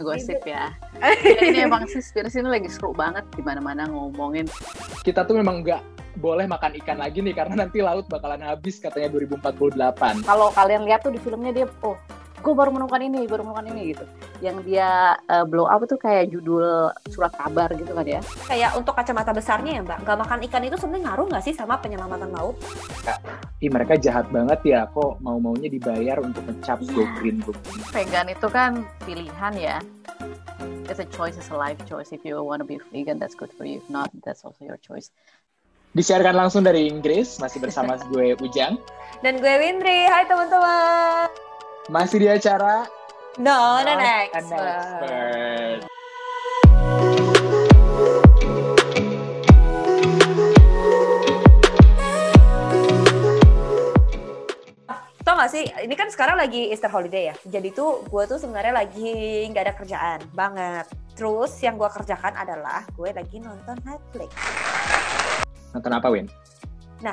Gosip ya. ya ini emang sih Spirits ini lagi seru banget di mana-mana ngomongin. Kita tuh memang nggak boleh makan ikan lagi nih karena nanti laut bakalan habis katanya 2048. Kalau kalian lihat tuh di filmnya dia oh gue baru menemukan ini, baru menemukan ini gitu. Yang dia uh, blow up tuh kayak judul surat kabar gitu kan ya. Kayak untuk kacamata besarnya ya mbak, nggak makan ikan itu sebenarnya ngaruh nggak sih sama penyelamatan laut? Ya, ih mereka jahat banget ya, kok mau-maunya dibayar untuk ngecap yeah. go green, go green. Vegan itu kan pilihan ya. It's a choice, it's a life choice. If you want to be vegan, that's good for you. If not, that's also your choice. Disiarkan langsung dari Inggris, masih bersama gue Ujang. Dan gue Windri, hai teman-teman. Masih di acara No, no, next. expert. Tau gak sih, ini kan sekarang lagi Easter holiday ya. Jadi tuh gue tuh sebenarnya lagi nggak ada kerjaan banget. Terus yang gue kerjakan adalah gue lagi nonton Netflix. Nonton apa, Win? Nah,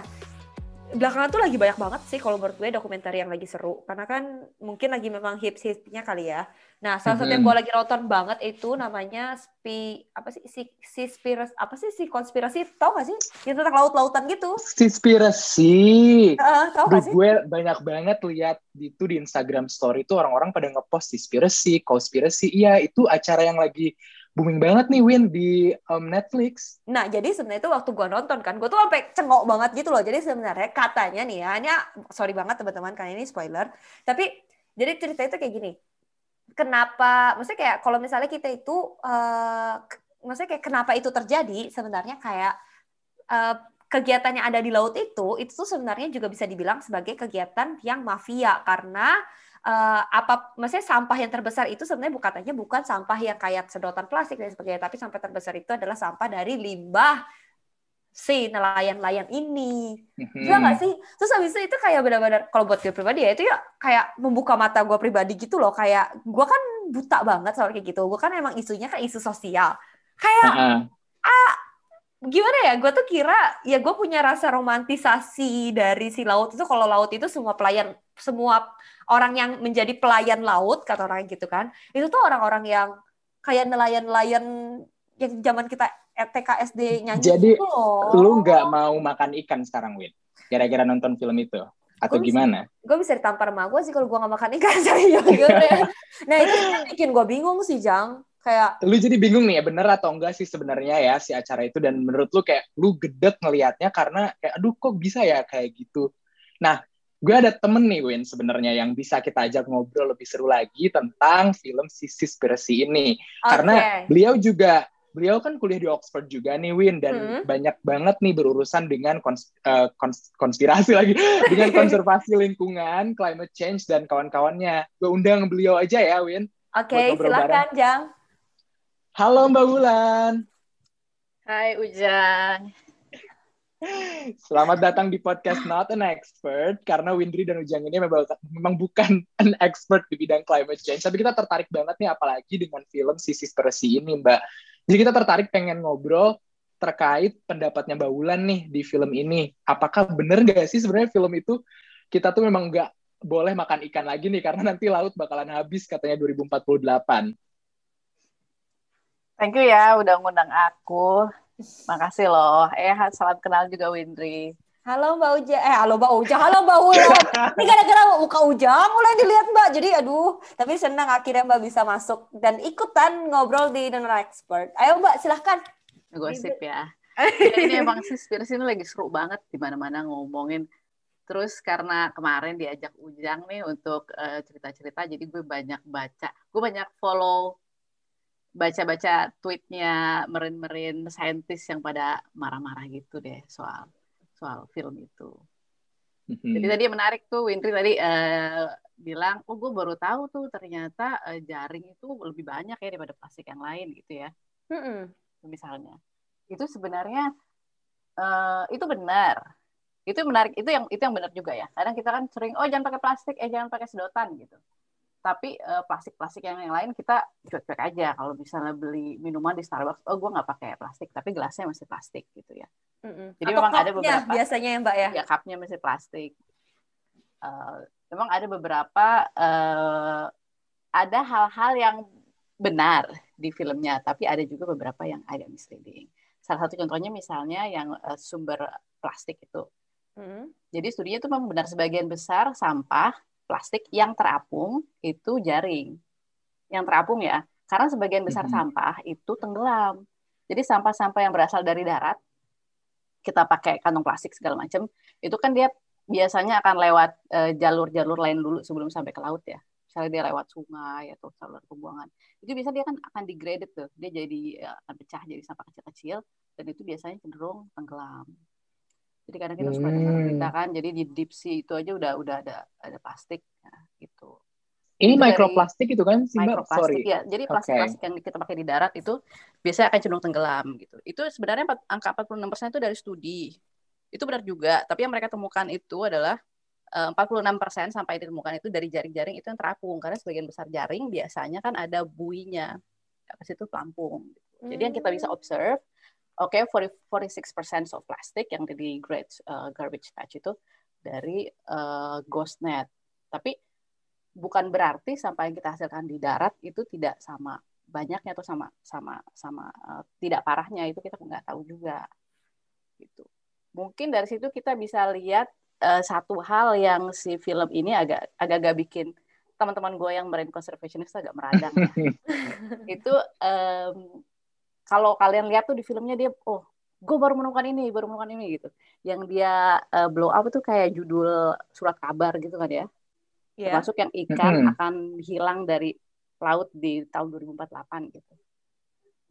belakangan tuh lagi banyak banget sih kalau menurut gue dokumenter yang lagi seru. Karena kan mungkin lagi memang hits hitsnya kali ya. Nah salah satu yang gue lagi nonton banget itu namanya spi apa sih? Si si spiras apa sih? Si konspirasi? Tau gak sih? Yang tentang laut lautan gitu. Konspirasi uh, tau gak sih? gue banyak banget lihat itu di Instagram story itu orang-orang pada ngepost konspirasi konspirasi. Iya itu acara yang lagi booming banget nih Win di um, Netflix. Nah jadi sebenarnya itu waktu gue nonton kan, gue tuh sampai cengok banget gitu loh. Jadi sebenarnya katanya nih ya, hanya sorry banget teman-teman karena ini spoiler. Tapi jadi cerita itu kayak gini. Kenapa? Maksudnya kayak kalau misalnya kita itu, uh, maksudnya kayak kenapa itu terjadi? Sebenarnya kayak uh, kegiatan ada di laut itu, itu tuh sebenarnya juga bisa dibilang sebagai kegiatan yang mafia karena uh, apa maksudnya sampah yang terbesar itu sebenarnya bukan katanya bukan sampah yang kayak sedotan plastik dan sebagainya tapi sampah terbesar itu adalah sampah dari limbah si nelayan-nelayan ini. Mm-hmm. nggak sih? Terus habis itu, itu kayak benar-benar kalau buat gue pribadi ya itu ya kayak membuka mata gue pribadi gitu loh. Kayak gue kan buta banget soal kayak gitu. Gue kan emang isunya kan isu sosial. Kayak uh-huh. ah gimana ya? Gue tuh kira ya gue punya rasa romantisasi dari si laut itu kalau laut itu semua pelayan semua orang yang menjadi pelayan laut kata orang gitu kan itu tuh orang-orang yang kayak nelayan-nelayan yang zaman kita TK SD nyanyi jadi gitu loh. lu nggak mau makan ikan sekarang Win kira-kira nonton film itu atau gua gimana? Gue bisa ditampar sama gue sih kalau gue nggak makan ikan serius. Nah itu bikin gue bingung sih Jang. Kayak lu jadi bingung nih ya bener atau enggak sih sebenarnya ya si acara itu dan menurut lu kayak lu gedek ngelihatnya karena kayak aduh kok bisa ya kayak gitu. Nah gue ada temen nih Win sebenarnya yang bisa kita ajak ngobrol lebih seru lagi tentang film Sisi Spirasi ini okay. karena beliau juga beliau kan kuliah di Oxford juga nih Win dan hmm. banyak banget nih berurusan dengan kons uh, kons konspirasi lagi dengan konservasi lingkungan, climate change dan kawan-kawannya. Gue undang beliau aja ya Win. Oke, okay, silakan Jang. Halo Mbak Wulan. Hai Ujang. Selamat datang di podcast Not an Expert karena Windri dan Ujang ini memang, memang bukan an expert di bidang climate change. Tapi kita tertarik banget nih apalagi dengan film Sisi Persi ini, Mbak. Jadi kita tertarik pengen ngobrol terkait pendapatnya Mbak Wulan nih di film ini. Apakah bener gak sih sebenarnya film itu kita tuh memang nggak boleh makan ikan lagi nih karena nanti laut bakalan habis katanya 2048. Thank you ya udah ngundang aku. Makasih loh. Eh, salam kenal juga Windri. Halo Mbak Uja. Eh, halo Mbak Uja. Halo Mbak Wulan. Ini gara-gara muka Uja mulai dilihat Mbak. Jadi aduh, tapi senang akhirnya Mbak bisa masuk dan ikutan ngobrol di The Expert. Ayo Mbak, silahkan. Gosip ya. ya ini emang sih Spirits ini lagi seru banget di mana-mana ngomongin. Terus karena kemarin diajak Ujang nih untuk uh, cerita-cerita, jadi gue banyak baca. Gue banyak follow baca-baca tweetnya merin-merin saintis yang pada marah-marah gitu deh soal soal film itu. Mm-hmm. Jadi tadi menarik tuh Wintri tadi uh, bilang, oh gue baru tahu tuh ternyata uh, jaring itu lebih banyak ya daripada plastik yang lain gitu ya. Mm-hmm. Misalnya, itu sebenarnya uh, itu benar. Itu menarik. Itu yang itu yang benar juga ya. Kadang kita kan sering, oh jangan pakai plastik, eh jangan pakai sedotan gitu tapi uh, plastik-plastik yang, yang lain kita cuek-cuek aja kalau misalnya beli minuman di Starbucks oh gue nggak pakai plastik tapi gelasnya masih plastik gitu ya mm-hmm. jadi Atau memang ada beberapa biasanya ya mbak ya ya cupnya masih plastik uh, memang ada beberapa uh, ada hal-hal yang benar di filmnya, tapi ada juga beberapa yang agak misleading. Salah satu contohnya misalnya yang uh, sumber plastik itu. Hmm. Jadi studinya itu memang benar sebagian besar sampah plastik yang terapung itu jaring. Yang terapung ya, karena sebagian besar hmm. sampah itu tenggelam. Jadi sampah-sampah yang berasal dari darat, kita pakai kantong plastik segala macam, itu kan dia biasanya akan lewat eh, jalur-jalur uh, lain dulu sebelum sampai ke laut ya misalnya dia lewat sungai atau saluran pembuangan itu bisa dia kan akan degraded tuh dia jadi ya, akan pecah jadi sampah kecil-kecil dan itu biasanya cenderung tenggelam jadi kadang kita hmm. suka dengar berita kan jadi di deep sea itu aja udah udah ada ada plastik ya, gitu ini itu mikroplastik itu kan sih mikroplastik ya jadi plastik-plastik okay. yang kita pakai di darat itu biasanya akan cenderung tenggelam gitu itu sebenarnya angka 46% itu dari studi itu benar juga tapi yang mereka temukan itu adalah 46% sampai ditemukan itu dari jaring-jaring itu yang terapung karena sebagian besar jaring biasanya kan ada buinya apa sih itu pelampung. Jadi yang kita bisa hmm. observe, oke okay, 46% of plastic yang di great uh, garbage patch itu dari uh, ghost net. Tapi bukan berarti sampah yang kita hasilkan di darat itu tidak sama banyaknya atau sama sama sama uh, tidak parahnya itu kita nggak tahu juga gitu. Mungkin dari situ kita bisa lihat uh, satu hal yang si film ini agak agak-agak bikin teman-teman gue yang marine conservationist agak meradang. itu um, kalau kalian lihat tuh di filmnya dia oh gue baru menemukan ini baru menemukan ini gitu. Yang dia uh, blow up itu kayak judul surat kabar gitu kan ya. Yeah. Termasuk yang ikan mm -hmm. akan hilang dari laut di tahun 2048 gitu.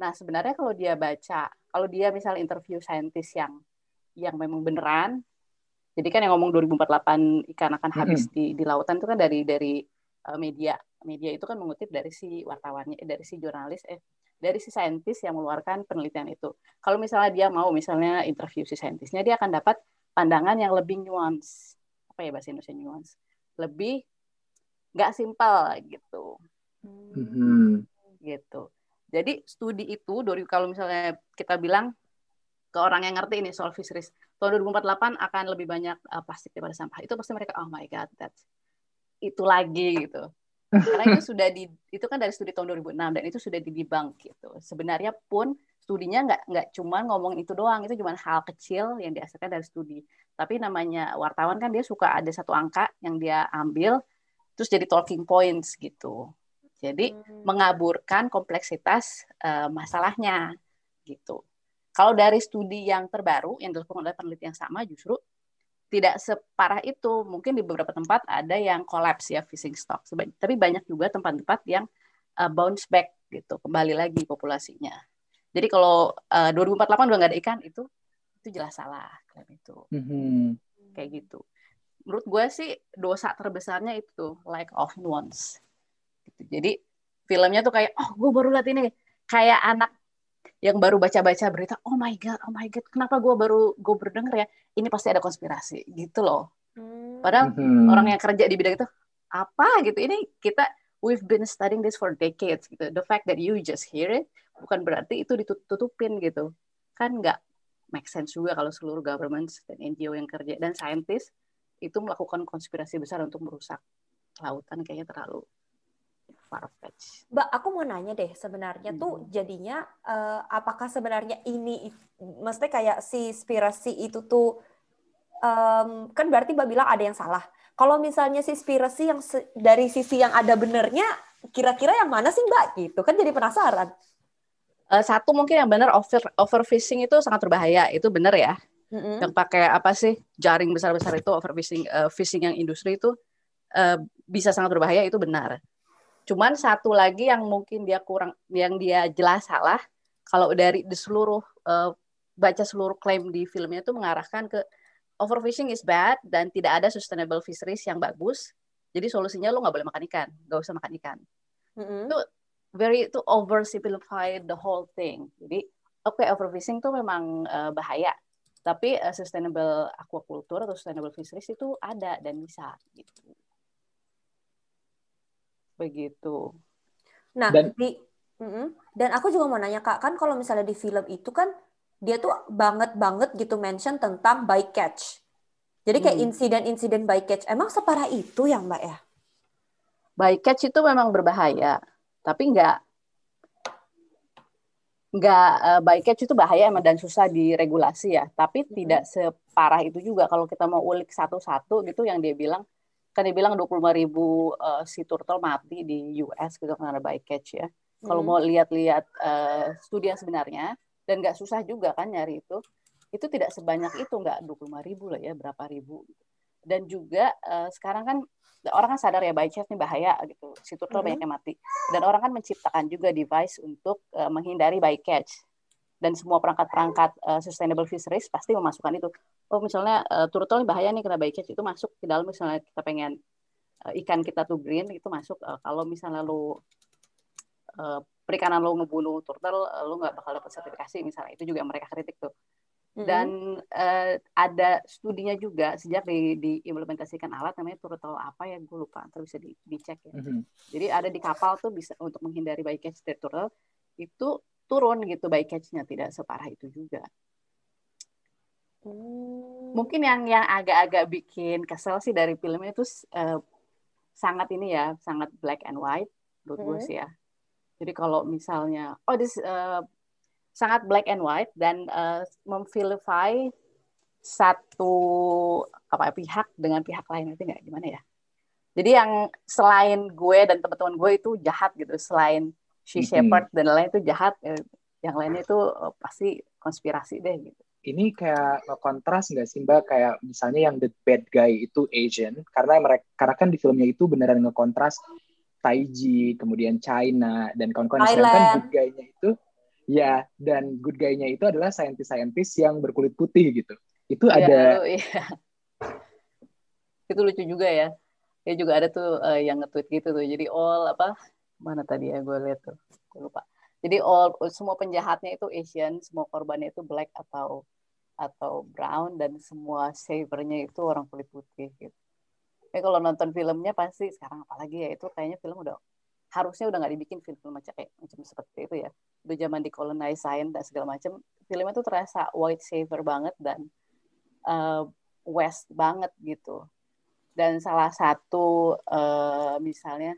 Nah sebenarnya kalau dia baca, kalau dia misalnya interview saintis yang yang memang beneran jadi kan yang ngomong 2048 ikan akan habis mm -hmm. di di lautan itu kan dari dari uh, media. Media itu kan mengutip dari si wartawannya, eh, dari si jurnalis, eh dari si saintis yang mengeluarkan penelitian itu. Kalau misalnya dia mau misalnya interview si saintisnya, dia akan dapat pandangan yang lebih nuance. Apa ya bahasa Indonesia nuance? Lebih nggak simpel gitu. Hmm. Gitu. Jadi studi itu, dari kalau misalnya kita bilang ke orang yang ngerti ini soal fisheries, tahun 2048 akan lebih banyak uh, plastik daripada sampah. Itu pasti mereka oh my god, that itu lagi gitu. Karena itu sudah di itu kan dari studi tahun 2006 dan itu sudah didibang gitu. Sebenarnya pun studinya nggak nggak cuma ngomong itu doang, itu cuma hal kecil yang dihasilkan dari studi. Tapi namanya wartawan kan dia suka ada satu angka yang dia ambil terus jadi talking points gitu. Jadi hmm. mengaburkan kompleksitas uh, masalahnya gitu. Kalau dari studi yang terbaru yang dilakukan oleh peneliti yang sama justru tidak separah itu. Mungkin di beberapa tempat ada yang collapse ya fishing stock. Tapi banyak juga tempat-tempat yang uh, bounce back gitu, kembali lagi populasinya. Jadi kalau uh, 2048 udah nggak ada ikan itu itu jelas salah klaim itu. Mm-hmm. Kayak gitu. Menurut gue sih dosa terbesarnya itu lack of nuance. Gitu. Jadi filmnya tuh kayak oh gue baru lihat ini kayak anak yang baru baca-baca berita, oh my god, oh my god, kenapa gue baru gue berdengar ya, ini pasti ada konspirasi, gitu loh. Hmm. Padahal hmm. orang yang kerja di bidang itu apa gitu, ini kita we've been studying this for decades gitu. The fact that you just hear it bukan berarti itu ditutupin gitu, kan nggak make sense juga kalau seluruh government dan NGO yang kerja dan saintis itu melakukan konspirasi besar untuk merusak lautan kayaknya terlalu Farfetch. Mbak, aku mau nanya deh, sebenarnya hmm. tuh jadinya uh, apakah sebenarnya ini, maksudnya kayak si spirasi itu tuh, um, kan berarti Mbak bilang ada yang salah. Kalau misalnya si spirasi yang dari sisi yang ada benernya, kira-kira yang mana sih Mbak? Gitu kan jadi penasaran. Uh, satu mungkin yang benar over overfishing itu sangat berbahaya, itu benar ya. Mm-hmm. Yang pakai apa sih jaring besar-besar itu overfishing, uh, fishing yang industri itu uh, bisa sangat berbahaya itu benar Cuman satu lagi yang mungkin dia kurang, yang dia jelas salah, kalau dari di seluruh uh, baca seluruh klaim di filmnya itu mengarahkan ke overfishing is bad dan tidak ada sustainable fisheries yang bagus. Jadi solusinya lo nggak boleh makan ikan, nggak usah makan ikan. Mm-hmm. Itu very itu oversimplify the whole thing. Jadi oke okay, overfishing itu memang uh, bahaya, tapi uh, sustainable aquaculture atau sustainable fisheries itu ada dan bisa gitu begitu. Nah, dan, di dan aku juga mau nanya Kak, kan kalau misalnya di film itu kan dia tuh banget banget gitu mention tentang bycatch. Jadi kayak hmm. insiden-insiden bycatch. Emang separah itu ya Mbak ya? Bycatch itu memang berbahaya, tapi nggak nggak uh, bycatch itu bahaya emang dan susah diregulasi ya tapi hmm. tidak separah itu juga kalau kita mau ulik satu-satu gitu yang dia bilang kan dia bilang 25 ribu uh, si turtle mati di US gitu karena bycatch ya. Hmm. kalau mau lihat-lihat uh, studi yang sebenarnya dan nggak susah juga kan nyari itu itu tidak sebanyak itu nggak 25 ribu lah ya berapa ribu. Dan juga uh, sekarang kan orang kan sadar ya bycatch ini bahaya gitu. Si turtle mm -hmm. banyak yang mati. Dan orang kan menciptakan juga device untuk uh, menghindari bycatch dan semua perangkat-perangkat uh, sustainable fisheries pasti memasukkan itu. Oh misalnya uh, turtle ini bahaya nih kena bycatch itu masuk ke dalam misalnya kita pengen uh, ikan kita tuh green itu masuk. Uh, kalau misalnya lu uh, perikanan lo ngebunuh turtle uh, lo nggak bakal dapat sertifikasi misalnya. Itu juga mereka kritik tuh. Dan uh, ada studinya juga sejak di, diimplementasikan alat namanya turtle apa ya gue lupa terus bisa di, dicek ya. Mm-hmm. jadi ada di kapal tuh bisa untuk menghindari bycatch dari turtle itu turun gitu bycatchnya tidak separah itu juga. Mm. mungkin yang yang agak-agak bikin kesel sih dari filmnya itu uh, sangat ini ya sangat black and white menurut gue sih ya. Jadi kalau misalnya oh this uh, sangat black and white dan uh, memvilify satu apa pihak dengan pihak lain itu nggak? Gimana ya? Jadi yang selain gue dan teman-teman gue itu jahat gitu selain she shepherd mm -hmm. dan lain itu jahat eh, yang lainnya itu uh, pasti konspirasi deh gitu ini kayak kontras nggak sih mbak kayak misalnya yang the bad guy itu Asian karena mereka karena kan di filmnya itu beneran ngekontras Taiji kemudian China dan kawan-kawan kan good guy-nya itu Ya, dan good guy-nya itu adalah saintis-saintis yang berkulit putih gitu. Itu ya, ada iya. Itu lucu juga ya. Ya juga ada tuh uh, yang nge-tweet gitu tuh. Jadi all apa? Mana tadi ya gue lihat tuh. Gue lupa. Jadi all semua penjahatnya itu Asian, semua korbannya itu black atau atau brown dan semua savernya itu orang kulit putih gitu. Ya kalau nonton filmnya pasti sekarang apalagi ya itu kayaknya film udah harusnya udah nggak dibikin film-film macam kayak macam seperti itu ya udah zaman decolonization dan segala macam filmnya tuh terasa white saver banget dan uh, west banget gitu dan salah satu uh, misalnya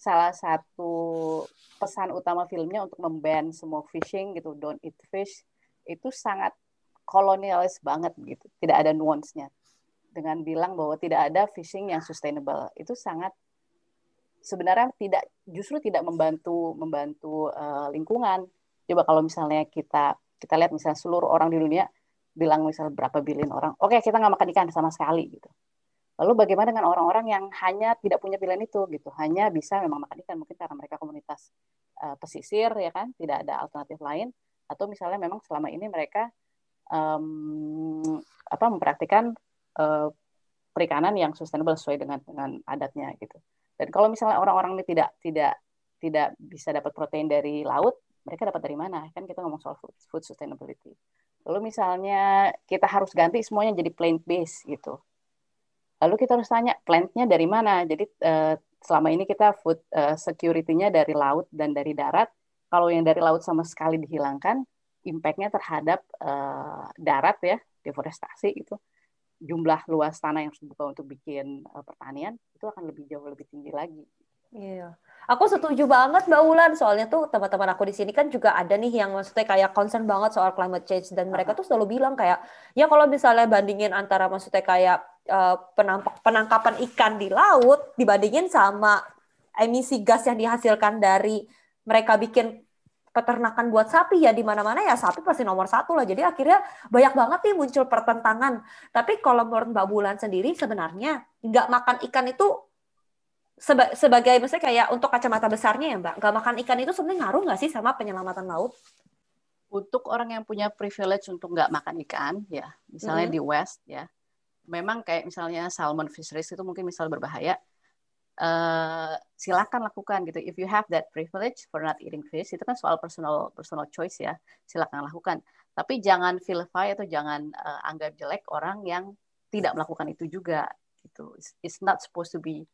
salah satu pesan utama filmnya untuk memban semua fishing gitu don't eat fish itu sangat kolonialis banget gitu tidak ada nuansnya dengan bilang bahwa tidak ada fishing yang sustainable itu sangat sebenarnya tidak justru tidak membantu membantu uh, lingkungan. Coba kalau misalnya kita kita lihat misalnya seluruh orang di dunia bilang misalnya berapa billion orang, oke okay, kita nggak makan ikan sama sekali gitu. Lalu bagaimana dengan orang-orang yang hanya tidak punya pilihan itu gitu, hanya bisa memang makan ikan mungkin karena mereka komunitas uh, pesisir ya kan, tidak ada alternatif lain, atau misalnya memang selama ini mereka um, apa mempraktikkan uh, perikanan yang sustainable sesuai dengan dengan adatnya gitu. Dan kalau misalnya orang-orang ini tidak tidak tidak bisa dapat protein dari laut, mereka dapat dari mana? Kan kita ngomong soal food, food sustainability. Lalu misalnya kita harus ganti semuanya jadi plant based gitu. Lalu kita harus tanya plantnya dari mana? Jadi uh, selama ini kita food uh, security-nya dari laut dan dari darat. Kalau yang dari laut sama sekali dihilangkan, impact-nya terhadap uh, darat ya, deforestasi itu jumlah luas tanah yang terbuka untuk bikin pertanian itu akan lebih jauh lebih tinggi lagi. Iya, aku setuju banget Mbak Wulan. Soalnya tuh teman-teman aku di sini kan juga ada nih yang maksudnya kayak concern banget soal climate change dan mereka tuh selalu bilang kayak ya kalau misalnya bandingin antara maksudnya kayak uh, penampak penangkapan ikan di laut dibandingin sama emisi gas yang dihasilkan dari mereka bikin peternakan buat sapi ya di mana-mana ya sapi pasti nomor satu lah. Jadi akhirnya banyak banget nih muncul pertentangan. Tapi kalau menurut Mbak Bulan sendiri sebenarnya nggak makan ikan itu seba sebagai misalnya kayak untuk kacamata besarnya ya Mbak, nggak makan ikan itu sebenarnya ngaruh nggak sih sama penyelamatan laut? Untuk orang yang punya privilege untuk nggak makan ikan, ya misalnya mm -hmm. di West ya, memang kayak misalnya salmon fisheries itu mungkin misal berbahaya, uh, silakan lakukan gitu. If you have that privilege for not eating fish, itu kan soal personal personal choice ya. Silakan lakukan. Tapi jangan vilify atau jangan uh, anggap jelek orang yang tidak melakukan itu juga gitu. It's, it's not supposed to be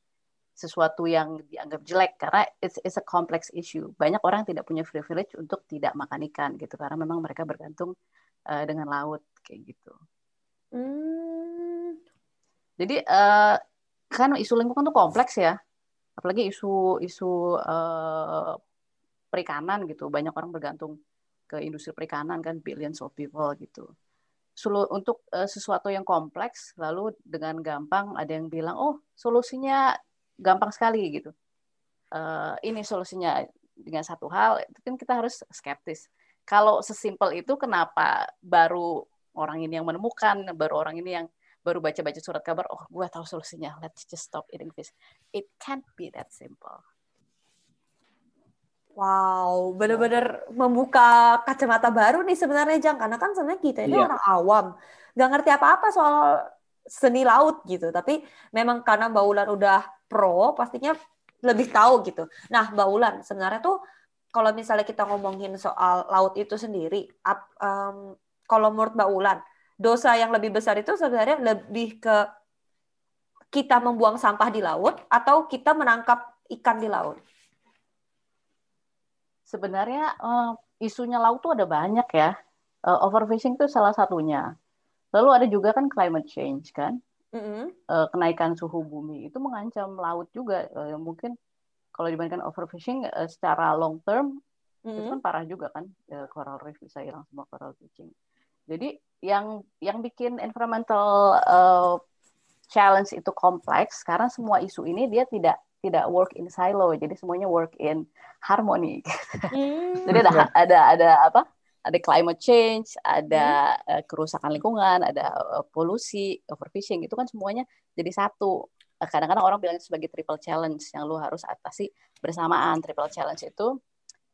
sesuatu yang dianggap jelek karena it's, it's a complex issue. Banyak orang tidak punya privilege untuk tidak makan ikan gitu karena memang mereka bergantung uh, dengan laut kayak gitu. Hmm. Jadi uh, kan isu lingkungan tuh kompleks ya apalagi isu isu uh, perikanan gitu banyak orang bergantung ke industri perikanan kan billions of people gitu. Sulu, untuk uh, sesuatu yang kompleks lalu dengan gampang ada yang bilang oh solusinya gampang sekali gitu. Uh, ini solusinya dengan satu hal itu kan kita harus skeptis. Kalau sesimpel itu kenapa baru orang ini yang menemukan, baru orang ini yang baru baca-baca surat kabar, oh gue tahu solusinya, let's just stop eating fish. It can't be that simple. Wow, benar-benar membuka kacamata baru nih sebenarnya Jang, karena kan sebenarnya kita ini yeah. orang awam, nggak ngerti apa-apa soal seni laut gitu. Tapi memang karena Mbak Ulan udah pro, pastinya lebih tahu gitu. Nah, Mbak Ulan, sebenarnya tuh kalau misalnya kita ngomongin soal laut itu sendiri, up, um, kalau menurut Mbak Ulan, dosa yang lebih besar itu sebenarnya lebih ke kita membuang sampah di laut atau kita menangkap ikan di laut? sebenarnya uh, isunya laut tuh ada banyak ya. Uh, overfishing itu salah satunya. Lalu ada juga kan climate change kan, mm-hmm. uh, kenaikan suhu bumi itu mengancam laut juga. Uh, mungkin kalau dibandingkan overfishing uh, secara long term mm-hmm. itu kan parah juga kan, uh, coral reef bisa hilang semua coral bleaching. Jadi yang yang bikin environmental uh, challenge itu kompleks karena semua isu ini dia tidak tidak work in silo jadi semuanya work in harmony hmm. jadi ada ada ada apa ada climate change ada hmm. uh, kerusakan lingkungan ada uh, polusi overfishing itu kan semuanya jadi satu. Uh, kadang-kadang orang bilang itu sebagai triple challenge yang lu harus atasi bersamaan. Triple challenge itu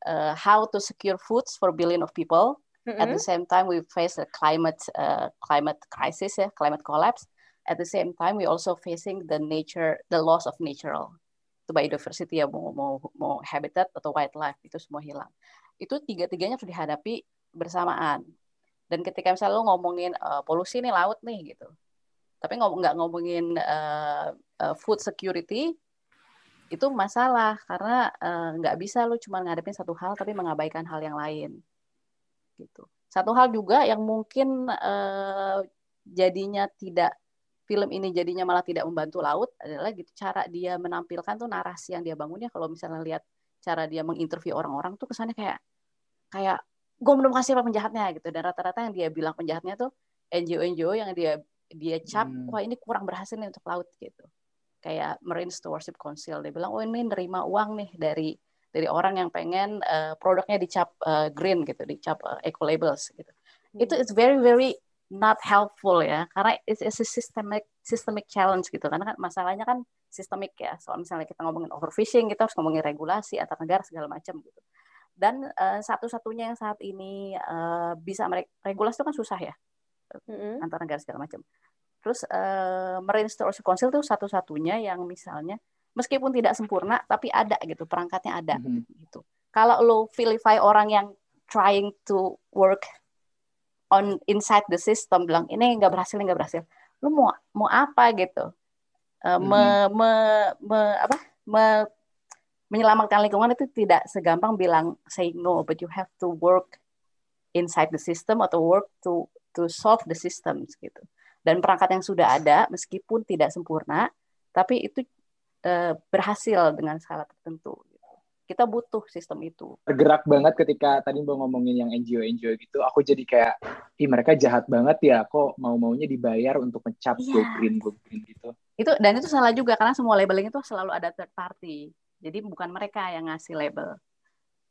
uh, how to secure foods for billion of people. Mm -hmm. at the same time we face a climate uh, climate crisis ya climate collapse. At the same time we also facing the nature the loss of natural. Itu biodiversity ya mau mau mau habitat atau wildlife itu semua hilang. Itu tiga-tiganya harus dihadapi bersamaan. Dan ketika misalnya lo ngomongin uh, polusi nih laut nih gitu. Tapi nggak ngomongin uh, uh, food security itu masalah. Karena nggak uh, bisa lo cuma ngadepin satu hal tapi mengabaikan hal yang lain. Gitu. Satu hal juga yang mungkin uh, jadinya tidak film ini jadinya malah tidak membantu laut adalah gitu cara dia menampilkan tuh narasi yang dia bangunnya. Kalau misalnya lihat cara dia menginterview orang-orang tuh kesannya kayak kayak gue belum kasih apa penjahatnya gitu. Dan rata-rata yang dia bilang penjahatnya tuh NGO-NGO yang dia dia cap hmm. wah ini kurang berhasil nih untuk laut gitu. Kayak Marine Stewardship Council dia bilang oh ini nerima uang nih dari dari orang yang pengen uh, produknya dicap uh, green gitu dicap uh, eco labels gitu. Hmm. itu it's very very not helpful ya karena it's, it's a systemic systemic challenge gitu. Karena kan masalahnya kan sistemik ya. Soal misalnya kita ngomongin overfishing kita harus ngomongin regulasi antar negara segala macam gitu dan uh, satu-satunya yang saat ini uh, bisa mereka regulasi itu kan susah ya mm-hmm. antar negara segala macam terus uh, Marine Stewardship Council itu satu-satunya yang misalnya meskipun tidak sempurna tapi ada gitu perangkatnya ada mm-hmm. gitu kalau lo vilify orang yang trying to work on inside the system bilang ini nggak berhasil nggak berhasil lu mau mau apa gitu uh, hmm. me, me, me apa me, menyelamatkan lingkungan itu tidak segampang bilang say no but you have to work inside the system atau work to to solve the systems gitu dan perangkat yang sudah ada meskipun tidak sempurna tapi itu uh, berhasil dengan skala tertentu kita butuh sistem itu. Bergerak banget ketika tadi mau ngomongin yang NGO-NGO gitu, aku jadi kayak, ih mereka jahat banget ya, kok mau-maunya dibayar untuk ngecap yeah. go green, go green gitu. Itu dan itu salah juga karena semua labeling itu selalu ada third party. Jadi bukan mereka yang ngasih label.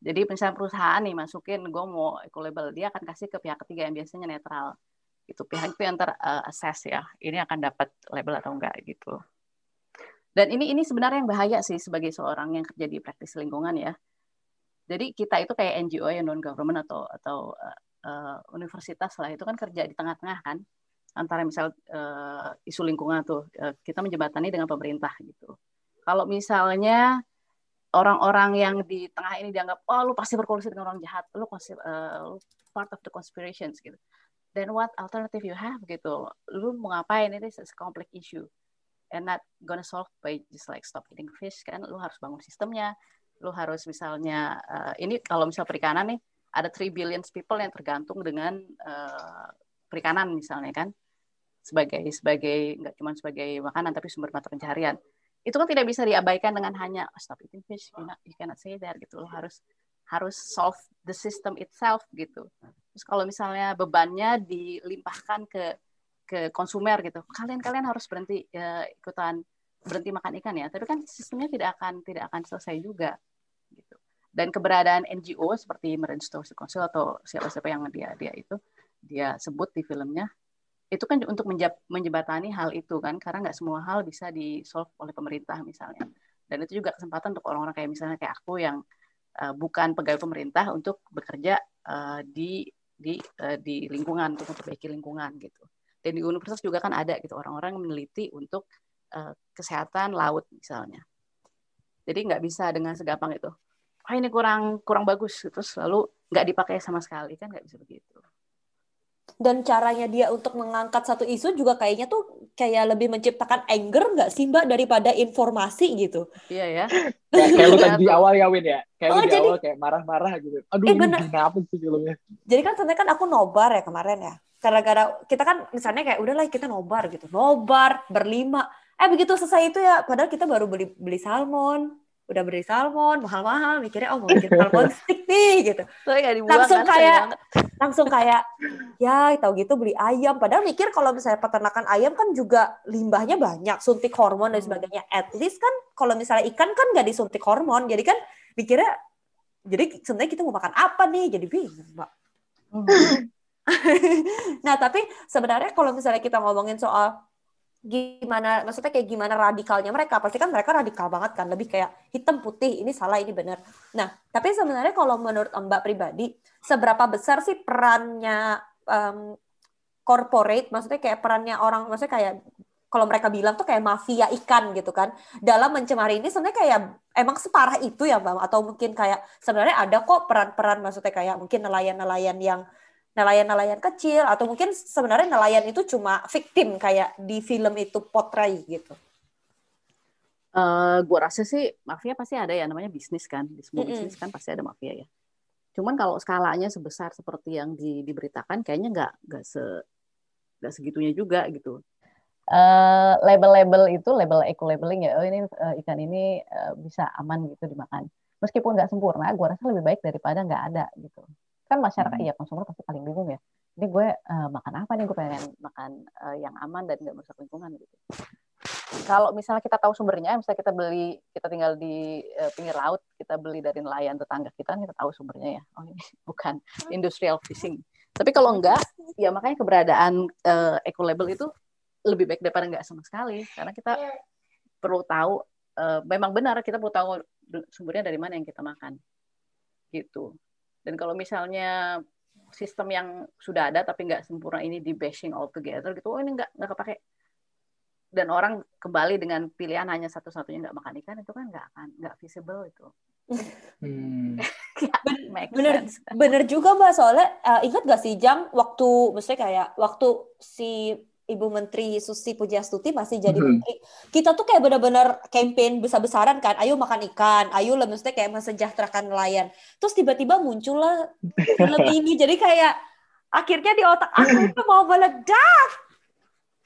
Jadi misalnya perusahaan nih masukin gue mau eco label, dia akan kasih ke pihak ketiga yang biasanya netral. Itu pihak itu yang ter uh, assess ya, ini akan dapat label atau enggak gitu. Dan ini ini sebenarnya yang bahaya sih sebagai seorang yang kerja di praktis lingkungan ya. Jadi kita itu kayak NGO yang non government atau atau uh, universitas lah itu kan kerja di tengah-tengah kan antara misal uh, isu lingkungan tuh uh, kita menjembatani dengan pemerintah gitu. Kalau misalnya orang-orang yang di tengah ini dianggap oh lu pasti berkolusi dengan orang jahat, lu pasti uh, part of the conspirations gitu. Then what alternative you have gitu? Lu mau ngapain? Ini is a complex issue and not gonna solve by just like stop eating fish kan lu harus bangun sistemnya lu harus misalnya uh, ini kalau misal perikanan nih ada 3 billion people yang tergantung dengan uh, perikanan misalnya kan sebagai sebagai nggak cuma sebagai makanan tapi sumber mata pencaharian itu kan tidak bisa diabaikan dengan hanya oh, stop eating fish you, not, you cannot say that gitu lo harus harus solve the system itself gitu. Terus kalau misalnya bebannya dilimpahkan ke ke konsumer gitu, kalian kalian harus berhenti ya, ikutan berhenti makan ikan ya. Tapi kan sistemnya tidak akan tidak akan selesai juga gitu. Dan keberadaan NGO seperti Marine Stewardship Council atau siapa-siapa yang dia dia itu dia sebut di filmnya itu kan untuk menjebatani hal itu kan karena nggak semua hal bisa di solve oleh pemerintah misalnya. Dan itu juga kesempatan untuk orang-orang kayak misalnya kayak aku yang uh, bukan pegawai pemerintah untuk bekerja uh, di di uh, di lingkungan untuk memperbaiki lingkungan gitu. Dan di universitas juga kan ada gitu orang-orang meneliti untuk uh, kesehatan laut misalnya. Jadi nggak bisa dengan segampang itu. Ah ini kurang kurang bagus terus lalu nggak dipakai sama sekali kan nggak bisa begitu dan caranya dia untuk mengangkat satu isu juga kayaknya tuh kayak lebih menciptakan anger nggak sih mbak daripada informasi gitu? Iya ya. Kayak, kayak lu tadi di awal ya Win ya? Kayak oh, lu di jadi, awal kayak marah-marah gitu. Aduh eh, ini apa sih filmnya? Jadi kan sebenarnya kan aku nobar ya kemarin ya. Gara-gara kita kan misalnya kayak udahlah kita nobar gitu. Nobar berlima. Eh begitu selesai itu ya padahal kita baru beli beli salmon udah beli salmon mahal-mahal mikirnya oh mau bikin salmon stick nih gitu. Langsung kan, kayak langsung kayak ya tahu gitu beli ayam. Padahal mikir kalau misalnya peternakan ayam kan juga limbahnya banyak suntik hormon dan hmm. sebagainya. At least kan kalau misalnya ikan kan nggak disuntik hormon jadi kan mikirnya jadi sebenarnya kita mau makan apa nih? Jadi bingung mbak. Hmm. nah tapi sebenarnya kalau misalnya kita ngomongin soal gimana maksudnya kayak gimana radikalnya mereka? Pasti kan mereka radikal banget kan lebih kayak hitam putih ini salah ini benar. Nah tapi sebenarnya kalau menurut mbak pribadi seberapa besar sih perannya um, corporate maksudnya kayak perannya orang maksudnya kayak kalau mereka bilang tuh kayak mafia ikan gitu kan dalam mencemari ini sebenarnya kayak emang separah itu ya bang? Atau mungkin kayak sebenarnya ada kok peran-peran maksudnya kayak mungkin nelayan-nelayan yang nelayan-nelayan kecil atau mungkin sebenarnya nelayan itu cuma victim kayak di film itu potray gitu. Uh, gue rasa sih mafia pasti ada ya namanya bisnis kan di semua mm -hmm. bisnis kan pasti ada mafia ya. Cuman kalau skalanya sebesar seperti yang di, diberitakan kayaknya nggak nggak se nggak segitunya juga gitu. Uh, label-label itu label eco labeling ya oh ini uh, ikan ini uh, bisa aman gitu dimakan meskipun nggak sempurna gue rasa lebih baik daripada nggak ada gitu kan masyarakat hmm. ya konsumer pasti paling bingung ya. Ini gue uh, makan apa nih? Gue pengen makan uh, yang aman dan nggak merusak lingkungan gitu. Kalau misalnya kita tahu sumbernya misalnya kita beli kita tinggal di uh, pinggir laut kita beli dari nelayan tetangga kita kita tahu sumbernya ya. Oh ini bukan industrial fishing. Tapi kalau enggak ya makanya keberadaan uh, eco label itu lebih baik daripada enggak sama sekali. Karena kita perlu tahu uh, memang benar kita perlu tahu sumbernya dari mana yang kita makan gitu dan kalau misalnya sistem yang sudah ada tapi nggak sempurna ini di bashing all together gitu, oh ini nggak nggak kepake dan orang kembali dengan pilihan hanya satu-satunya nggak makan ikan itu kan nggak akan nggak visible itu. Hmm. bener bener juga mbak soalnya uh, ingat gak sih jam waktu maksudnya kayak waktu si Ibu Menteri Susi Pujastuti masih jadi mm -hmm. menteri, kita tuh kayak benar-benar campaign besar-besaran kan, ayo makan ikan, ayo lah maksudnya kayak mensejahterakan nelayan. Terus tiba-tiba muncullah film ini, jadi kayak akhirnya di otak aku itu mau meledak.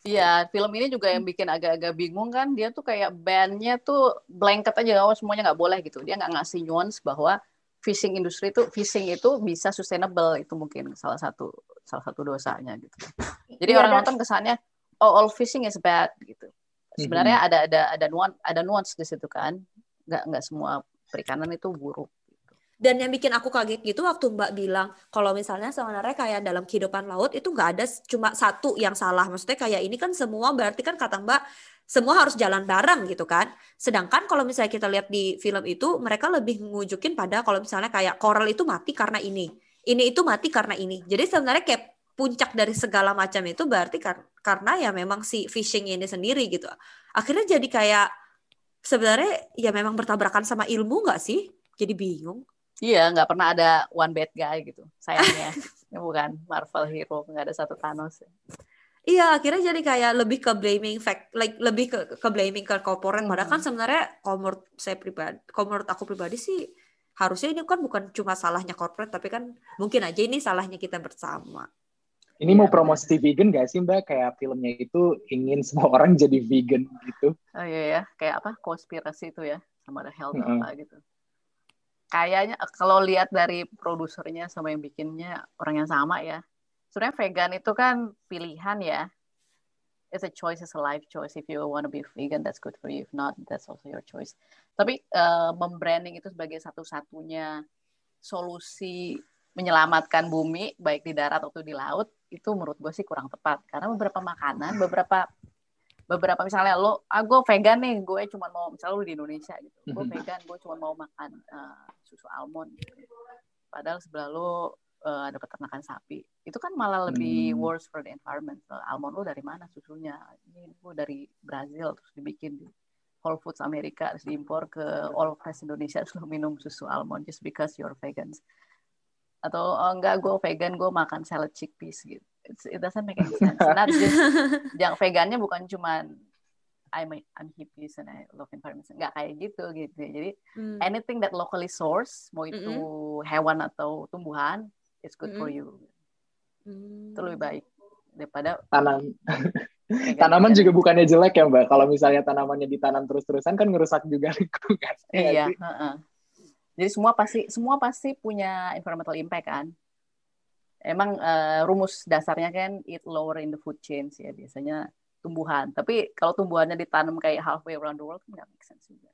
Iya, film ini juga yang bikin agak-agak bingung kan, dia tuh kayak bandnya tuh blanket aja, oh semuanya nggak boleh gitu. Dia nggak ngasih nuance bahwa fishing industri itu fishing itu bisa sustainable itu mungkin salah satu salah satu dosanya gitu. Jadi ya, orang nonton kesannya oh all fishing is bad gitu. Sebenarnya mm-hmm. ada ada ada nuance ada nuance di situ kan. Nggak nggak semua perikanan itu buruk. Gitu. Dan yang bikin aku kaget gitu waktu Mbak bilang kalau misalnya sebenarnya kayak dalam kehidupan laut itu nggak ada cuma satu yang salah. Maksudnya kayak ini kan semua berarti kan kata Mbak semua harus jalan bareng gitu kan. Sedangkan kalau misalnya kita lihat di film itu mereka lebih mengujukin pada kalau misalnya kayak coral itu mati karena ini. Ini itu mati karena ini. Jadi sebenarnya kayak puncak dari segala macam itu berarti kar karena ya memang si fishing ini sendiri gitu. Akhirnya jadi kayak sebenarnya ya memang bertabrakan sama ilmu nggak sih? Jadi bingung. Iya, nggak pernah ada one bad guy gitu. Sayangnya. Bukan Marvel hero, nggak ada satu Thanos. Iya, akhirnya jadi kayak lebih ke blaming fact, like lebih ke ke blaming ke. Hmm. Padahal kan hmm. sebenarnya kalau menurut saya pribadi, kalau menurut aku pribadi sih harusnya ini kan bukan cuma salahnya corporate, tapi kan mungkin aja ini salahnya kita bersama. Ini ya, mau promosi vegan gak sih Mbak? Kayak filmnya itu ingin semua orang jadi vegan gitu. Oh iya ya, kayak apa? Konspirasi itu ya, sama ada health hmm. apa gitu. kayaknya kalau lihat dari produsernya sama yang bikinnya orang yang sama ya. Sebenarnya vegan itu kan pilihan ya. It's a choice, it's a life choice. If you want to be vegan, that's good for you. If not, that's also your choice. Tapi uh, membranding itu sebagai satu-satunya solusi menyelamatkan bumi baik di darat atau di laut itu menurut gue sih kurang tepat karena beberapa makanan beberapa beberapa misalnya lo ah gue vegan nih gue cuma mau misalnya lo di Indonesia gitu gue mm-hmm. vegan gue cuma mau makan uh, susu almond gitu. padahal sebelah lo uh, ada peternakan sapi itu kan malah lebih hmm. worse for the environment almond lo dari mana susunya ini gue dari Brazil terus dibikin di Whole Foods Amerika terus diimpor ke All Fresh Indonesia terus lo minum susu almond just because you're vegans atau oh, enggak gue vegan gue makan salad chickpeas gitu It's, it doesn't make any sense. Not just yang vegannya bukan cuma I'm a, I'm hippies and I love environment. Enggak kayak gitu gitu. Jadi mm. anything that locally source, mau itu mm -hmm. hewan atau tumbuhan, it's good mm -hmm. for you. Mm. Itu lebih baik daripada tanam. Tanaman juga bukannya jelek ya mbak. Kalau misalnya tanamannya ditanam terus-terusan kan ngerusak juga lingkungan. Iya. Uh -uh. Jadi semua pasti semua pasti punya environmental impact kan emang uh, rumus dasarnya kan it lower in the food chain ya biasanya tumbuhan. Tapi kalau tumbuhannya ditanam kayak halfway around the world kan nggak make sense juga.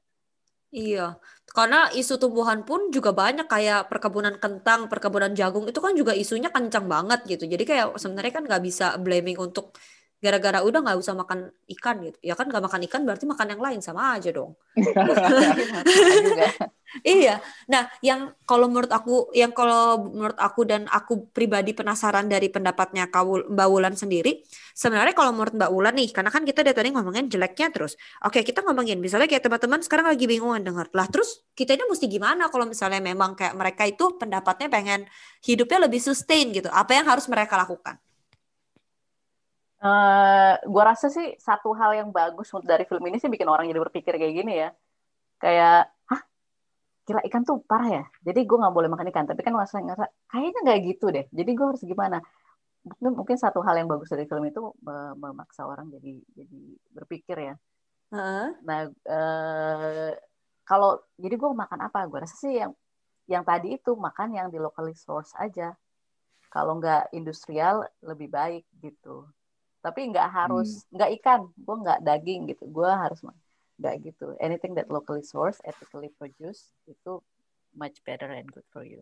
Iya, karena isu tumbuhan pun juga banyak kayak perkebunan kentang, perkebunan jagung itu kan juga isunya kencang banget gitu. Jadi kayak sebenarnya kan nggak bisa blaming untuk gara-gara udah nggak usah makan ikan gitu. Ya kan nggak makan ikan berarti makan yang lain sama aja dong. Iya nah yang kalau menurut aku yang kalau menurut aku dan aku pribadi penasaran dari pendapatnya kau Mbak Wulan sendiri sebenarnya kalau menurut Mbak Wulan nih karena kan kita dari tadi ngomongin jeleknya terus. Oke kita ngomongin misalnya kayak teman-teman sekarang lagi bingung dengar lah terus kita ini mesti gimana kalau misalnya memang kayak mereka itu pendapatnya pengen hidupnya lebih sustain gitu? Apa yang harus mereka lakukan Uh, eh, gue rasa sih satu hal yang bagus dari film ini sih bikin orang jadi berpikir kayak gini ya. Kayak, hah? Gila ikan tuh parah ya? Jadi gue nggak boleh makan ikan. Tapi kan ngerasa, ngerasa kayaknya nggak gitu deh. Jadi gue harus gimana? Mungkin, mungkin satu hal yang bagus dari film itu memaksa orang jadi jadi berpikir ya. Uh. Nah, uh, kalau jadi gue makan apa? Gue rasa sih yang yang tadi itu makan yang di locally source aja. Kalau nggak industrial lebih baik gitu tapi nggak harus hmm. nggak hmm. ikan gue nggak daging gitu gue harus nggak gitu anything that locally sourced ethically produced itu much better and good for you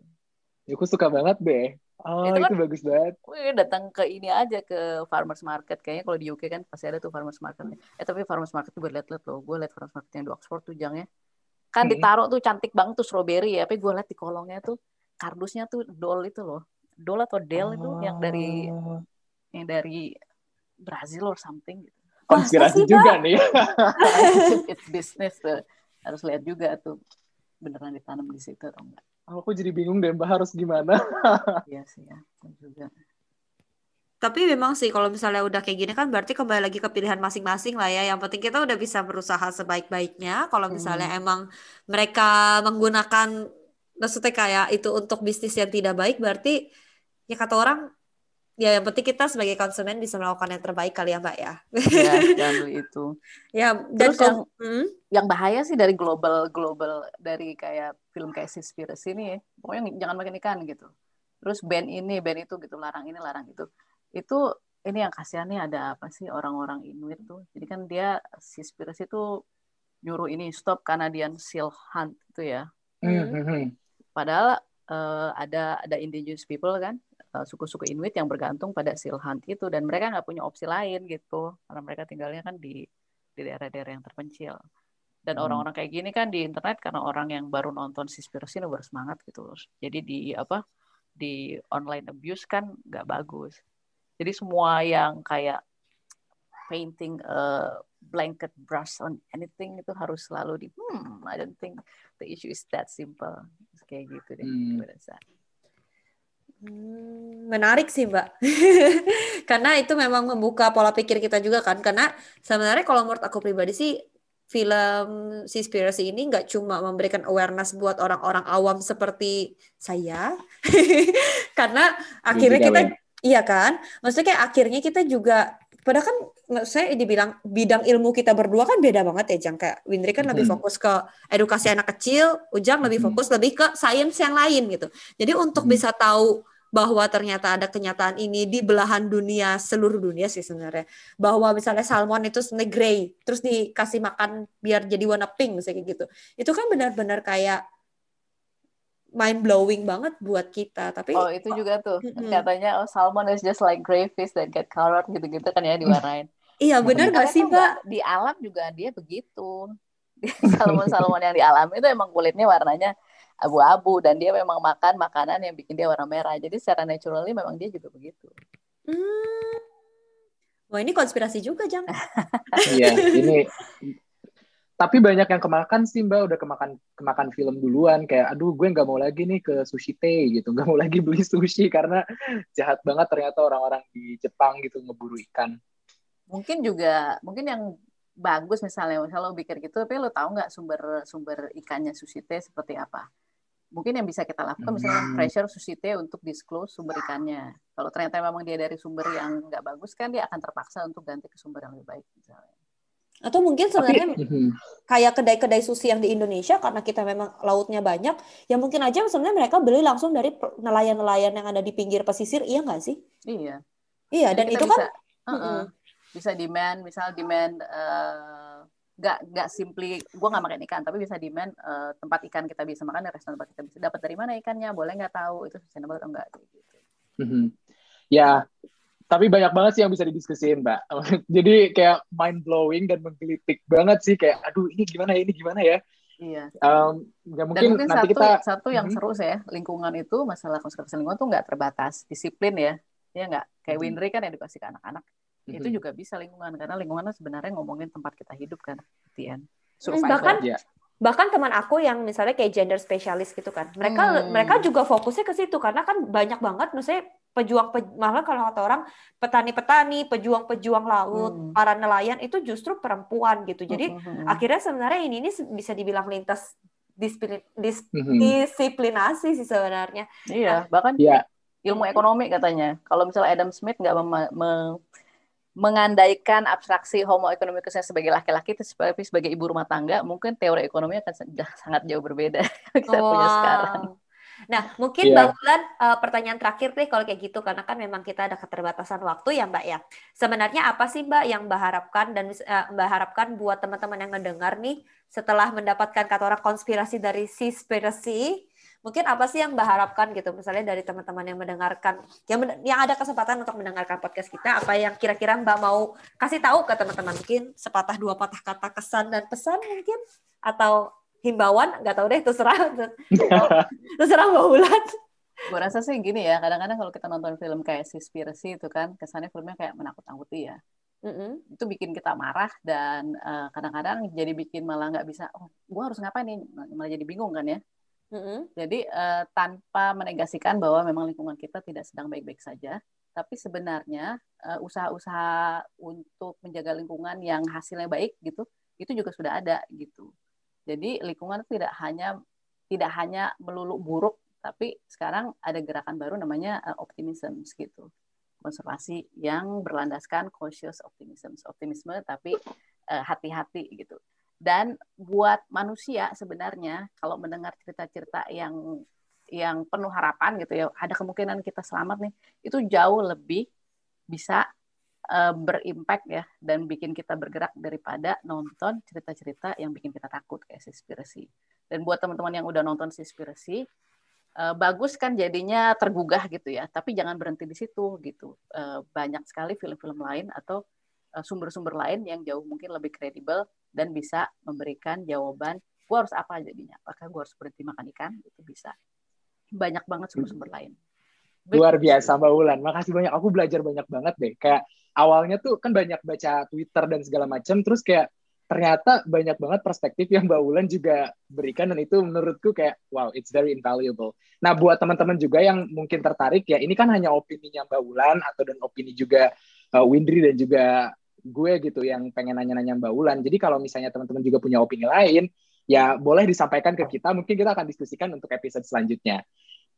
ya aku suka banget deh oh itu, kan, bagus banget gue datang ke ini aja ke farmers market kayaknya kalau di UK kan pasti ada tuh farmers market eh tapi farmers market tuh gue liat-liat loh gue liat farmers market yang di Oxford tuh jangnya kan hmm. ditaruh tuh cantik banget tuh strawberry ya tapi gue liat di kolongnya tuh kardusnya tuh dol itu loh dol atau del oh. itu yang dari oh. yang dari Brazil or something gitu. Konspirasi juga nih. It's business tuh. Harus lihat juga tuh beneran ditanam di situ atau enggak. Oh, aku jadi bingung deh, Mbak harus gimana? iya sih ya, juga. Tapi memang sih kalau misalnya udah kayak gini kan berarti kembali lagi ke pilihan masing-masing lah ya. Yang penting kita udah bisa berusaha sebaik-baiknya. Kalau misalnya hmm. emang mereka menggunakan maksudnya kayak itu untuk bisnis yang tidak baik berarti ya kata orang ya yang penting kita sebagai konsumen bisa melakukan yang terbaik kali ya mbak ya. Ya jangan itu. ya dan Terus yang, hmm? yang bahaya sih dari global global dari kayak film kayak Seaspiracy ini ya, pokoknya jangan makan ikan gitu. Terus band ini band itu gitu larang ini larang itu. Itu ini yang kasihannya ada apa sih orang-orang Inuit tuh. Jadi kan dia Seaspiracy itu nyuruh ini stop Canadian seal hunt itu ya. Mm -hmm. Padahal uh, ada ada indigenous people kan Eh, suku-suku Inuit yang bergantung pada seal hunt itu. Dan mereka nggak punya opsi lain gitu. Karena mereka tinggalnya kan di di daerah-daerah yang terpencil. Dan hmm. orang-orang kayak gini kan di internet karena orang yang baru nonton Seaspiracy ini baru semangat gitu. Jadi di apa di online abuse kan nggak bagus. Jadi semua yang kayak painting a blanket brush on anything itu harus selalu di hmm I don't think the issue is that simple. Kayak gitu deh hmm. Hmm, menarik sih Mbak, karena itu memang membuka pola pikir kita juga kan. Karena sebenarnya kalau menurut aku pribadi sih film Seaspiracy ini nggak cuma memberikan awareness buat orang-orang awam seperti saya, karena akhirnya kita Iya kan? Maksudnya kayak akhirnya kita juga padahal kan saya dibilang bidang ilmu kita berdua kan beda banget ya Jang kayak Windri kan lebih Hmm. fokus ke edukasi anak kecil Ujang lebih Hmm. fokus lebih ke sains yang lain gitu jadi untuk Hmm. bisa tahu bahwa ternyata ada kenyataan ini di belahan dunia seluruh dunia sih sebenarnya. Bahwa misalnya salmon itu sebenarnya grey terus dikasih makan biar jadi warna pink misalnya kayak gitu. Itu kan benar-benar kayak mind blowing banget buat kita tapi Oh itu juga tuh. Katanya oh salmon is just like gray fish that get colored gitu-gitu kan ya diwarnain. iya benar Ternyata gak sih mbak nggak- Di alam juga dia begitu. Salmon-salmon yang di alam itu emang kulitnya warnanya abu-abu dan dia memang makan makanan yang bikin dia warna merah. Jadi secara naturally memang dia juga begitu. Hmm. Wah ini konspirasi juga, Jang. Iya, ini tapi banyak yang kemakan sih mbak udah kemakan kemakan film duluan kayak aduh gue nggak mau lagi nih ke sushi tei gitu nggak mau lagi beli sushi karena jahat banget ternyata orang-orang di Jepang gitu ngeburu ikan Mungkin juga mungkin yang bagus misalnya misalnya lo pikir gitu tapi lo tahu nggak sumber sumber ikannya sushi teh seperti apa? Mungkin yang bisa kita lakukan misalnya Hmm. pressure sushi teh untuk disclose sumber ikannya. Kalau ternyata memang dia dari sumber yang nggak bagus kan dia akan terpaksa untuk ganti ke sumber yang lebih baik misalnya. Atau mungkin tapi sebenarnya mhm, kayak kedai-kedai sushi yang di Indonesia karena kita memang lautnya banyak, ya mungkin aja sebenarnya mereka beli langsung dari nelayan-nelayan yang ada di pinggir pesisir, iya nggak sih? Iya. Iya, Jadi dan itu bisa, kan uh-uh, Mm-mm. bisa demand, misal demand eh, nggak nggak simply gue nggak makan ikan, tapi bisa demand eh, tempat ikan kita bisa makan di restoran tempat kita bisa dapat dari mana ikannya, boleh nggak tahu itu sustainable atau enggak gitu. mhm. ya tapi banyak banget sih yang bisa didiskusin mbak jadi kayak mind blowing dan menggelitik banget sih kayak aduh ini gimana ya ini gimana ya Iya. Em, ya Dan mungkin mungkin nanti satu kita satu yang Mhm. seru saya lingkungan itu masalah konservasi lingkungan tuh nggak terbatas disiplin ya, ya nggak kayak Mhm. Windri kan edukasi ke anak-anak itu Mhm. juga bisa lingkungan karena lingkungan itu sebenarnya ngomongin tempat kita hidup kan, Tian. bahkan Iya. bahkan teman aku yang misalnya kayak gender spesialis gitu kan, mereka Hmm. mereka juga fokusnya ke situ karena kan banyak banget, maksudnya pejuang pe- malah kalau kata orang petani-petani, pejuang-pejuang laut, Hmm. para nelayan itu justru perempuan gitu. Jadi Mhm. akhirnya sebenarnya ini ini bisa dibilang lintas disiplin, dis- Mhm. disiplinasi sih sebenarnya. Iya, bahkan Iya. ilmu ekonomi katanya. Kalau misalnya Adam Smith nggak me- mengandaikan abstraksi homo economicusnya sebagai laki-laki, tapi sebagai ibu rumah tangga, mungkin teori ekonomi akan sangat jauh berbeda kita punya sekarang. Nah, mungkin Iya. Mbak Wulan, eh, pertanyaan terakhir deh kalau kayak gitu, karena kan memang kita ada keterbatasan waktu ya Mbak ya. Sebenarnya apa sih Mbak yang Mbak harapkan dan eh, Mbak harapkan buat teman-teman yang ngedengar nih setelah mendapatkan kata orang konspirasi dari Seaspiracy, mungkin apa sih yang Mbak harapkan gitu, misalnya dari teman-teman yang mendengarkan, yang, men- yang ada kesempatan untuk mendengarkan podcast kita, apa yang kira-kira Mbak mau kasih tahu ke teman-teman, mungkin sepatah dua patah kata kesan dan pesan mungkin, atau himbauan, nggak tahu deh, terserah, terserah Mbak Wulan. Gue rasa sih gini ya, kadang-kadang kalau kita nonton film kayak Seaspiracy itu kan, kesannya filmnya kayak menakut-nakuti ya. Mm-mm. Itu bikin kita marah dan eh, kadang-kadang jadi bikin malah nggak bisa, oh gue harus ngapain nih, malah jadi bingung kan ya. Mm-mm. Jadi eh, tanpa menegasikan bahwa memang lingkungan kita tidak sedang baik-baik saja, tapi sebenarnya eh, usaha-usaha untuk menjaga lingkungan yang hasilnya baik gitu, itu juga sudah ada gitu. Jadi lingkungan tidak hanya tidak hanya melulu buruk, tapi sekarang ada gerakan baru namanya eh, optimism gitu. Konservasi yang berlandaskan cautious optimism, optimisme tapi eh, hati-hati gitu. Dan buat manusia sebenarnya kalau mendengar cerita-cerita yang yang penuh harapan gitu ya, ada kemungkinan kita selamat nih, itu jauh lebih bisa eh, berimpact ya dan bikin kita bergerak daripada nonton cerita-cerita yang bikin kita takut kayak Seaspiracy. Dan buat teman-teman yang udah nonton Seaspiracy, eh, bagus kan jadinya tergugah gitu ya, tapi jangan berhenti di situ gitu. Eh, banyak sekali film-film lain atau sumber-sumber lain yang jauh mungkin lebih kredibel dan bisa memberikan jawaban gue harus apa jadinya apakah gue harus berhenti makan ikan itu bisa banyak banget sumber-sumber lain Luar biasa Mbak Wulan. Makasih banyak. Aku belajar banyak banget deh. Kayak awalnya tuh kan banyak baca Twitter dan segala macam. Terus kayak ternyata banyak banget perspektif yang Mbak Wulan juga berikan. Dan itu menurutku kayak wow, it's very invaluable. Nah buat teman-teman juga yang mungkin tertarik ya, ini kan hanya opininya Mbak Wulan atau dan opini juga uh, Windri dan juga gue gitu yang pengen nanya-nanya Mbak Wulan. Jadi kalau misalnya teman-teman juga punya opini lain, ya boleh disampaikan ke kita. Mungkin kita akan diskusikan untuk episode selanjutnya.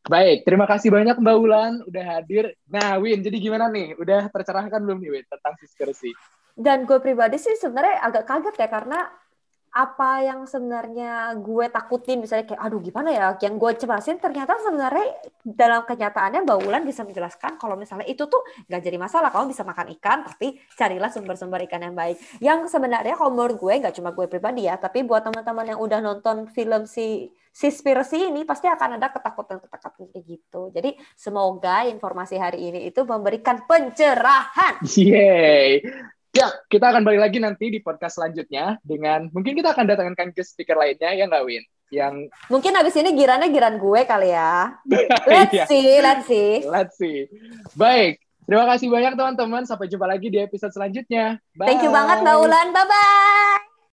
Baik, terima kasih banyak Mbak Ulan udah hadir. Nah, Win, jadi gimana nih? Udah tercerahkan belum nih, Win, tentang diskresi? Dan gue pribadi sih sebenarnya agak kaget ya, karena apa yang sebenarnya gue takutin misalnya kayak aduh gimana ya yang gue cemasin ternyata sebenarnya dalam kenyataannya Mbak Wulan bisa menjelaskan kalau misalnya itu tuh nggak jadi masalah kamu bisa makan ikan tapi carilah sumber-sumber ikan yang baik yang sebenarnya kalau menurut gue nggak cuma gue pribadi ya tapi buat teman-teman yang udah nonton film si Sispirasi ini pasti akan ada ketakutan-ketakutan kayak gitu. Jadi semoga informasi hari ini itu memberikan pencerahan. Yeay. Ya, kita akan balik lagi nanti di podcast selanjutnya dengan mungkin kita akan datangkan ke speaker lainnya ya nggak Win? Yang mungkin habis ini girannya giran gue kali ya. Let's iya. see, let's see. Let's see. Baik, terima kasih banyak teman-teman. Sampai jumpa lagi di episode selanjutnya. Bye. Thank you banget Mbak Ulan. Bye bye.